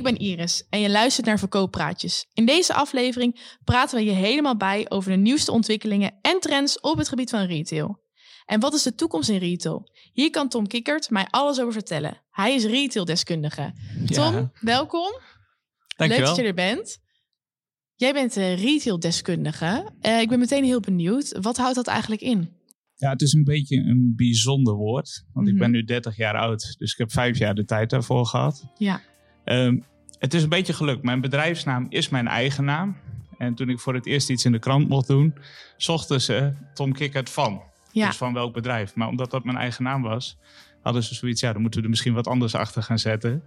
Ik ben Iris en je luistert naar Verkooppraatjes. In deze aflevering praten we je helemaal bij over de nieuwste ontwikkelingen en trends op het gebied van retail. En wat is de toekomst in retail? Hier kan Tom Kikkert mij alles over vertellen. Hij is retaildeskundige. Tom, Ja. welkom. Dankjewel. Leuk dat je er bent. Jij bent uh, retaildeskundige. Uh, ik ben meteen heel benieuwd. Wat houdt dat eigenlijk in? Ja, het is een beetje een bijzonder woord. Want Mhm. ik ben nu 30 jaar oud. Dus ik heb vijf jaar de tijd daarvoor gehad. Ja. Ehm, het is een beetje gelukt. Mijn bedrijfsnaam is mijn eigen naam. En toen ik voor het eerst iets in de krant mocht doen, zochten ze Tom Kikkert van. Ja. Dus van welk bedrijf. Maar omdat dat mijn eigen naam was, hadden ze zoiets, ja, dan moeten we er misschien wat anders achter gaan zetten.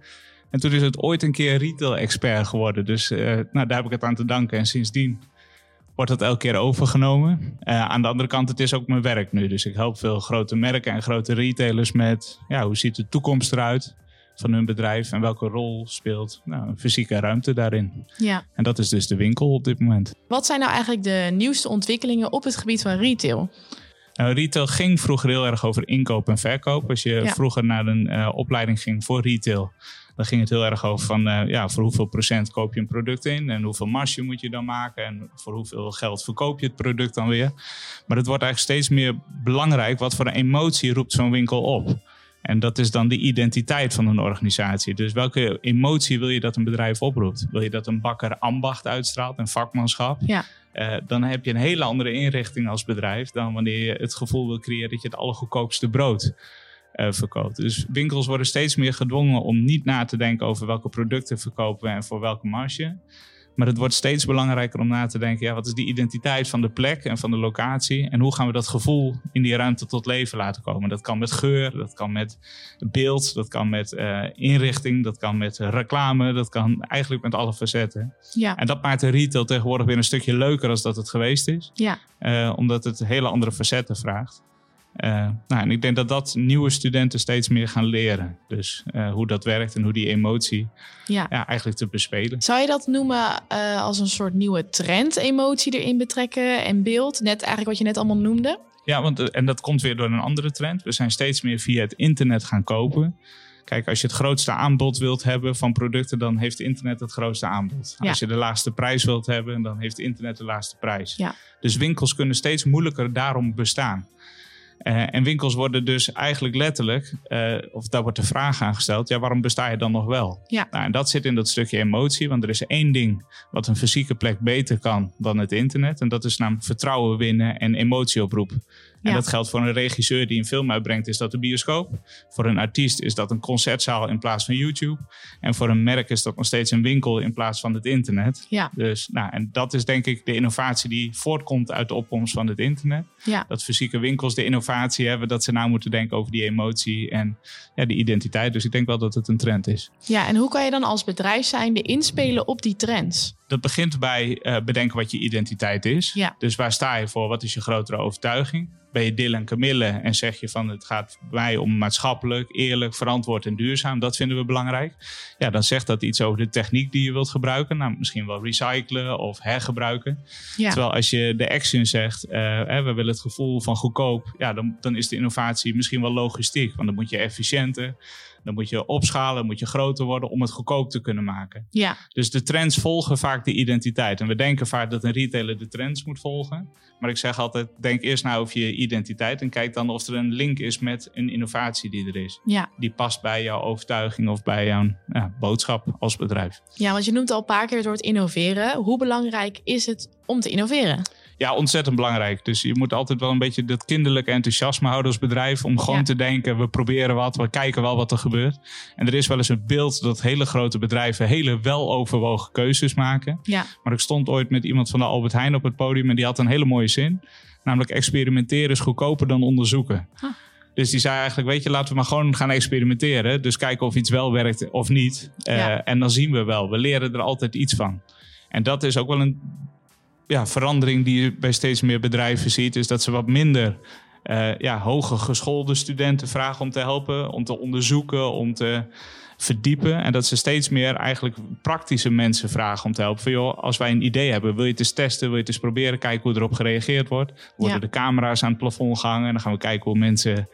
En toen is het ooit een keer retail-expert geworden. Dus eh, nou, daar heb ik het aan te danken. En sindsdien wordt dat elke keer overgenomen. Eh, aan de andere kant, het is ook mijn werk nu. Dus ik help veel grote merken en grote retailers met... Ja, hoe ziet de toekomst eruit van hun bedrijf... en welke rol speelt nou, een fysieke ruimte daarin. ja. En dat is dus de winkel op dit moment. Wat zijn nou eigenlijk de nieuwste ontwikkelingen op het gebied van retail? Nou, retail ging vroeger heel erg over inkoop en verkoop. Als je Ja. vroeger naar een eh, opleiding ging voor retail, dan ging het heel erg over van eh, ja, voor hoeveel procent koop je een product in en hoeveel marge moet je dan maken en voor hoeveel geld verkoop je het product dan weer. Maar het wordt eigenlijk steeds meer belangrijk wat voor een emotie roept zo'n winkel op. En dat is dan de identiteit van een organisatie. Dus welke emotie wil je dat een bedrijf oproept? Wil je dat een bakker ambacht uitstraalt en vakmanschap? Ja. Eh, dan heb je een hele andere inrichting als bedrijf dan wanneer je het gevoel wil creëren dat je het allergoedkoopste brood eh, verkoopt. Dus winkels worden steeds meer gedwongen om niet na te denken over welke producten verkopen we en voor welke marge. Maar het wordt steeds belangrijker om na te denken, ja, wat is die identiteit van de plek en van de locatie? En hoe gaan we dat gevoel in die ruimte tot leven laten komen? Dat kan met geur, dat kan met beeld, dat kan met eh, inrichting, dat kan met reclame, dat kan eigenlijk met alle facetten. Ja. En dat maakt de retail tegenwoordig weer een stukje leuker als dat het geweest is. Ja. Eh, omdat het hele andere facetten vraagt. Eh, nou, en ik denk dat dat nieuwe studenten steeds meer gaan leren. Dus eh, hoe dat werkt en hoe die emotie Ja. ja, eigenlijk te bespelen. Zou je dat noemen eh, als een soort nieuwe trend, emotie erin betrekken en beeld? Net eigenlijk wat je net allemaal noemde. Ja, want, en dat komt weer door een andere trend. We zijn steeds meer via het internet gaan kopen. Kijk, als je het grootste aanbod wilt hebben van producten, dan heeft internet het grootste aanbod. Ja. Als je de laagste prijs wilt hebben, dan heeft internet de laagste prijs. Ja. Dus winkels kunnen steeds moeilijker daarom bestaan. Eh, en winkels worden dus eigenlijk letterlijk, eh, of daar wordt de vraag aan gesteld, ja, waarom besta je dan nog wel? Ja. Nou, en dat zit in dat stukje emotie, want er is één ding wat een fysieke plek beter kan dan het internet. En dat is namelijk vertrouwen winnen en emotie oproepen. En Ja. dat geldt voor een regisseur die een film uitbrengt, is dat de bioscoop. Voor een artiest is dat een concertzaal in plaats van YouTube. En voor een merk is dat nog steeds een winkel in plaats van het internet. Ja. Dus, nou, en dat is denk ik de innovatie die voortkomt uit de opkomst van het internet. Ja. Dat fysieke winkels de innovatie hebben, dat ze nou moeten denken over die emotie en ja, die identiteit. Dus ik denk wel dat het een trend is. Ja, en hoe kan je dan als bedrijf zijnde inspelen op die trends? Dat begint bij eh, bedenken wat je identiteit is. Ja. Dus waar sta je voor? Wat is je grotere overtuiging? Ben je Dil en Camille en zeg je van het gaat bij mij om maatschappelijk, eerlijk, verantwoord en duurzaam. Dat vinden we belangrijk. Ja, dan zegt dat iets over de techniek die je wilt gebruiken. Nou, misschien wel recyclen of hergebruiken. Ja. Terwijl als je de action zegt, eh, hè, we willen het gevoel van goedkoop. Ja, dan, dan is de innovatie misschien wel logistiek. Want dan moet je efficiënter, dan moet je opschalen, moet je groter worden om het goedkoop te kunnen maken. Ja. Dus de trends volgen vaak de identiteit. En we denken vaak dat een retailer de trends moet volgen. Maar ik zeg altijd, denk eerst nou over je identiteit. En kijk dan of er een link is met een innovatie die er is. Ja. Die past bij jouw overtuiging of bij jouw ja, boodschap als bedrijf. ja, want je noemt al een paar keer het woord innoveren. Hoe belangrijk is het om te innoveren? Ja, ontzettend belangrijk. Dus je moet altijd wel een beetje dat kinderlijke enthousiasme houden als bedrijf. Om gewoon Ja. te denken, we proberen wat, we kijken wel wat er gebeurt. En er is wel eens een beeld dat hele grote bedrijven hele weloverwogen keuzes maken. Ja. Maar ik stond ooit met iemand van de Albert Heijn op het podium en die had een hele mooie zin. Namelijk experimenteren is goedkoper dan onderzoeken. Ah. Dus die zei eigenlijk, weet je, laten we maar gewoon gaan experimenteren. Dus kijken of iets wel werkt of niet. Eh, Ja. En dan zien we wel. We leren er altijd iets van. En dat is ook wel een ja, verandering die je bij steeds meer bedrijven ziet. Is dat ze wat minder eh, ja, hoger geschoolde studenten vragen om te helpen. Om te onderzoeken, om te verdiepen. En dat ze steeds meer eigenlijk praktische mensen vragen om te helpen. Van, joh, als wij een idee hebben, wil je het eens testen, wil je het eens proberen, kijken hoe erop gereageerd wordt. Worden Ja. de camera's aan het plafond gehangen en dan gaan we kijken hoe mensen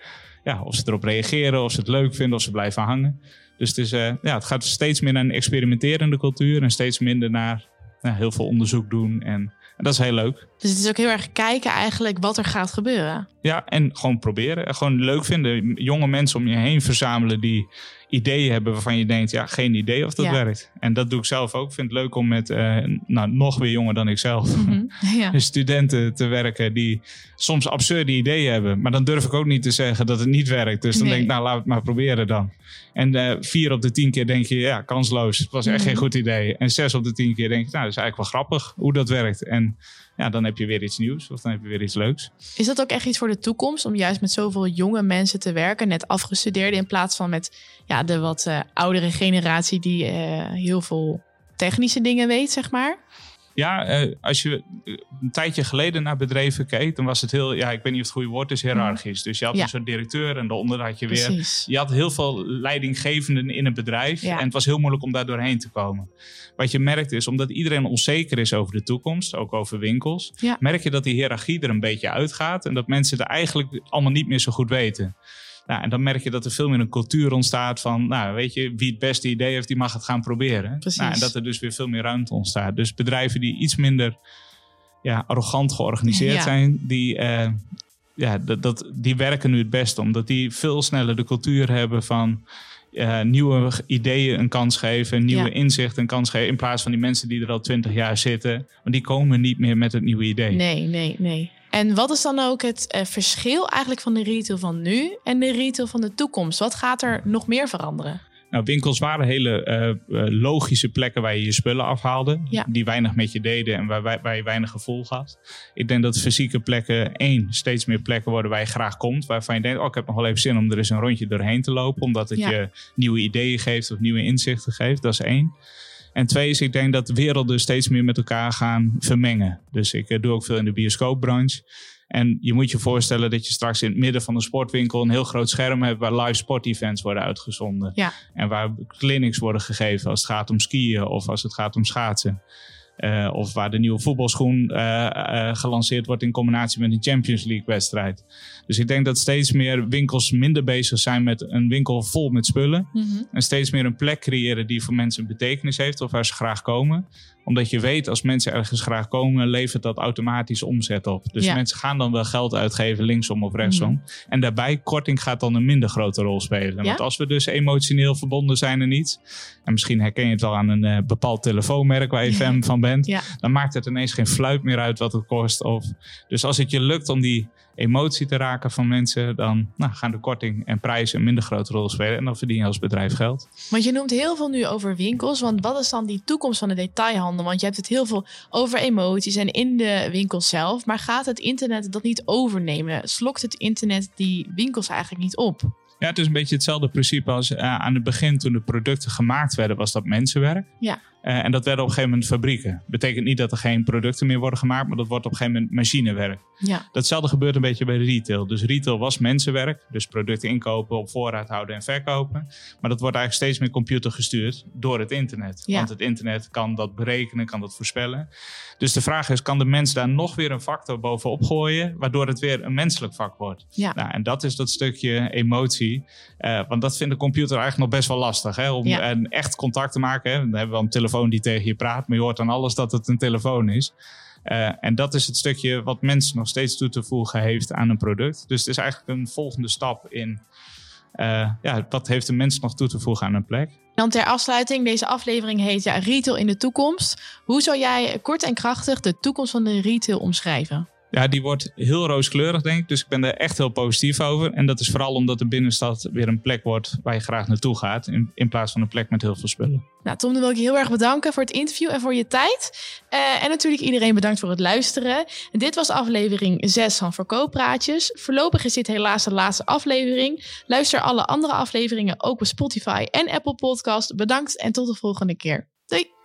ja, of ze erop reageren, of ze het leuk vinden, of ze blijven hangen. Dus het, is, ja, het gaat steeds meer naar een experimenterende cultuur en steeds minder naar heel veel onderzoek doen en en dat is heel leuk. Dus het is ook heel erg kijken eigenlijk wat er gaat gebeuren. Ja, en gewoon proberen. Gewoon leuk vinden. Jonge mensen om je heen verzamelen die ideeën hebben waarvan je denkt, ja, geen idee of dat werkt. En dat doe ik zelf ook. Ik vind het leuk om met, uh, nou, nog weer jonger dan ik zelf, mhm, ja. studenten te werken die soms absurde ideeën hebben. Maar dan durf ik ook niet te zeggen dat het niet werkt. Dus dan denk ik, nou, laat het maar proberen dan. En uh, vier op de tien keer denk je, ja, kansloos. Het was echt geen mhm. goed idee. En zes op de tien keer denk je, nou, dat is eigenlijk wel grappig hoe dat werkt. En ja, dan heb je weer iets nieuws of dan heb je weer iets leuks. Is dat ook echt iets voor de toekomst om juist met zoveel jonge mensen te werken, net afgestudeerden, in plaats van met ja, de wat uh, oudere generatie die uh, heel veel technische dingen weet, zeg maar? Ja, uh, als je een tijdje geleden naar bedrijven keek, dan was het heel, ja, ik weet niet of het goede woord is, hiërarchisch. Dus je had een soort directeur en daaronder had je weer. Je had heel veel leidinggevenden in een bedrijf. En het was heel moeilijk om daar doorheen te komen. Wat je merkt is, omdat iedereen onzeker is over de toekomst, ook over winkels, merk je dat die hiërarchie er een beetje uitgaat. En dat mensen er eigenlijk allemaal niet meer zo goed weten. Nou, en dan merk je dat er veel meer een cultuur ontstaat van, nou, weet je, wie het beste idee heeft, die mag het gaan proberen. Nou, en dat er dus weer veel meer ruimte ontstaat. Dus bedrijven die iets minder ja, arrogant georganiseerd zijn, die, uh, ja, dat, dat, die werken nu het beste, omdat die veel sneller de cultuur hebben van uh, nieuwe ideeën een kans geven, nieuwe inzichten een kans geven, in plaats van die mensen die er al twintig jaar zitten. Want die komen niet meer met het nieuwe idee. Nee, nee, nee. En wat is dan ook het uh, verschil eigenlijk van de retail van nu en de retail van de toekomst? Wat gaat er nog meer veranderen? Nou, winkels waren hele uh, logische plekken waar je je spullen afhaalde. Ja. Die weinig met je deden en waar, waar, je weinig gevoel had. Ik denk dat fysieke plekken, één, steeds meer plekken worden waar je graag komt. Waarvan je denkt, oh, ik heb nog wel even zin om er eens een rondje doorheen te lopen. Omdat het je nieuwe ideeën geeft of nieuwe inzichten geeft. Dat is één. En twee is, ik denk dat werelden steeds meer met elkaar gaan vermengen. Dus ik uh, doe ook veel in de bioscoopbranche. En je moet je voorstellen dat je straks in het midden van een sportwinkel een heel groot scherm hebt waar live sportevents worden uitgezonden. Ja. En waar clinics worden gegeven als het gaat om skiën of als het gaat om schaatsen. Uh, of waar de nieuwe voetbalschoen uh, uh, gelanceerd wordt in combinatie met een Champions League wedstrijd. Dus ik denk dat steeds meer winkels minder bezig zijn met een winkel vol met spullen. Mm -hmm. En steeds meer een plek creëren die voor mensen een betekenis heeft of waar ze graag komen omdat je weet, als mensen ergens graag komen, levert dat automatisch omzet op. Dus mensen gaan dan wel geld uitgeven, linksom of rechtsom. Mhm. En daarbij, korting gaat dan een minder grote rol spelen. Want als we dus emotioneel verbonden zijn en iets, en misschien herken je het wel aan een uh, bepaald telefoonmerk waar je fan van bent, dan maakt het ineens geen fluit meer uit wat het kost. Of, dus als het je lukt om die emotie te raken van mensen, dan nou, gaan de korting en prijzen een minder grote rol spelen. En dan verdien je als bedrijf geld. Want je noemt heel veel nu over winkels. Want wat is dan die toekomst van de detailhandel? Want je hebt het heel veel over emoties en in de winkel zelf. Maar gaat het internet dat niet overnemen? Slokt het internet die winkels eigenlijk niet op? Ja, het is een beetje hetzelfde principe als uh, aan het begin toen de producten gemaakt werden, was dat mensenwerk. Ja. Uh, en dat werden op een gegeven moment fabrieken. Betekent niet dat er geen producten meer worden gemaakt, maar dat wordt op een gegeven moment machinewerk. Ja. Datzelfde gebeurt een beetje bij retail. Dus retail was mensenwerk, dus producten inkopen, op voorraad houden en verkopen. Maar dat wordt eigenlijk steeds meer computer gestuurd door het internet. Ja. Want het internet kan dat berekenen, kan dat voorspellen. Dus de vraag is, kan de mens daar nog weer een factor bovenop gooien, waardoor het weer een menselijk vak wordt? Ja. Nou, en dat is dat stukje emotie. Uh, want dat vindt de computer eigenlijk nog best wel lastig. Hè? Om ja. een echt contact te maken. Hè? Dan hebben we een telefoon die tegen je praat, maar je hoort aan alles dat het een telefoon is. Uh, en dat is het stukje wat mensen nog steeds toe te voegen heeft aan een product. Dus het is eigenlijk een volgende stap in uh, ja, wat heeft de mens nog toe te voegen aan een plek. Dan ter afsluiting, deze aflevering heet ja, Retail in de toekomst. Hoe zou jij kort en krachtig de toekomst van de retail omschrijven? Ja, die wordt heel rooskleurig, denk ik. Dus ik ben er echt heel positief over. En dat is vooral omdat de binnenstad weer een plek wordt waar je graag naartoe gaat. In, plaats van een plek met heel veel spullen. Nou, Tom, dan wil ik je heel erg bedanken voor het interview en voor je tijd. Uh, en natuurlijk iedereen bedankt voor het luisteren. En dit was aflevering 6 van Verkooppraatjes. Voorlopig is dit helaas de laatste aflevering. Luister alle andere afleveringen ook op Spotify en Apple Podcast. Bedankt en tot de volgende keer. Doei!